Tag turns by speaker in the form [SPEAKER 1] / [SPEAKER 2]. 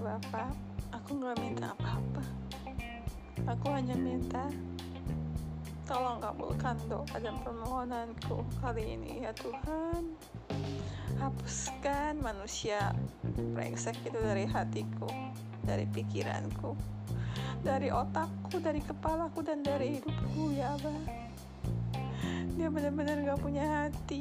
[SPEAKER 1] Bapak, aku nggak minta apa-apa. aku hanya minta tolong kabulkan doa dan permohonanku kali ini ya Tuhan. Hapuskan manusia brengsek itu dari hatiku dari pikiranku dari otakku dari kepalaku dan dari hidupku ya Abah dia benar-benar gak punya hati.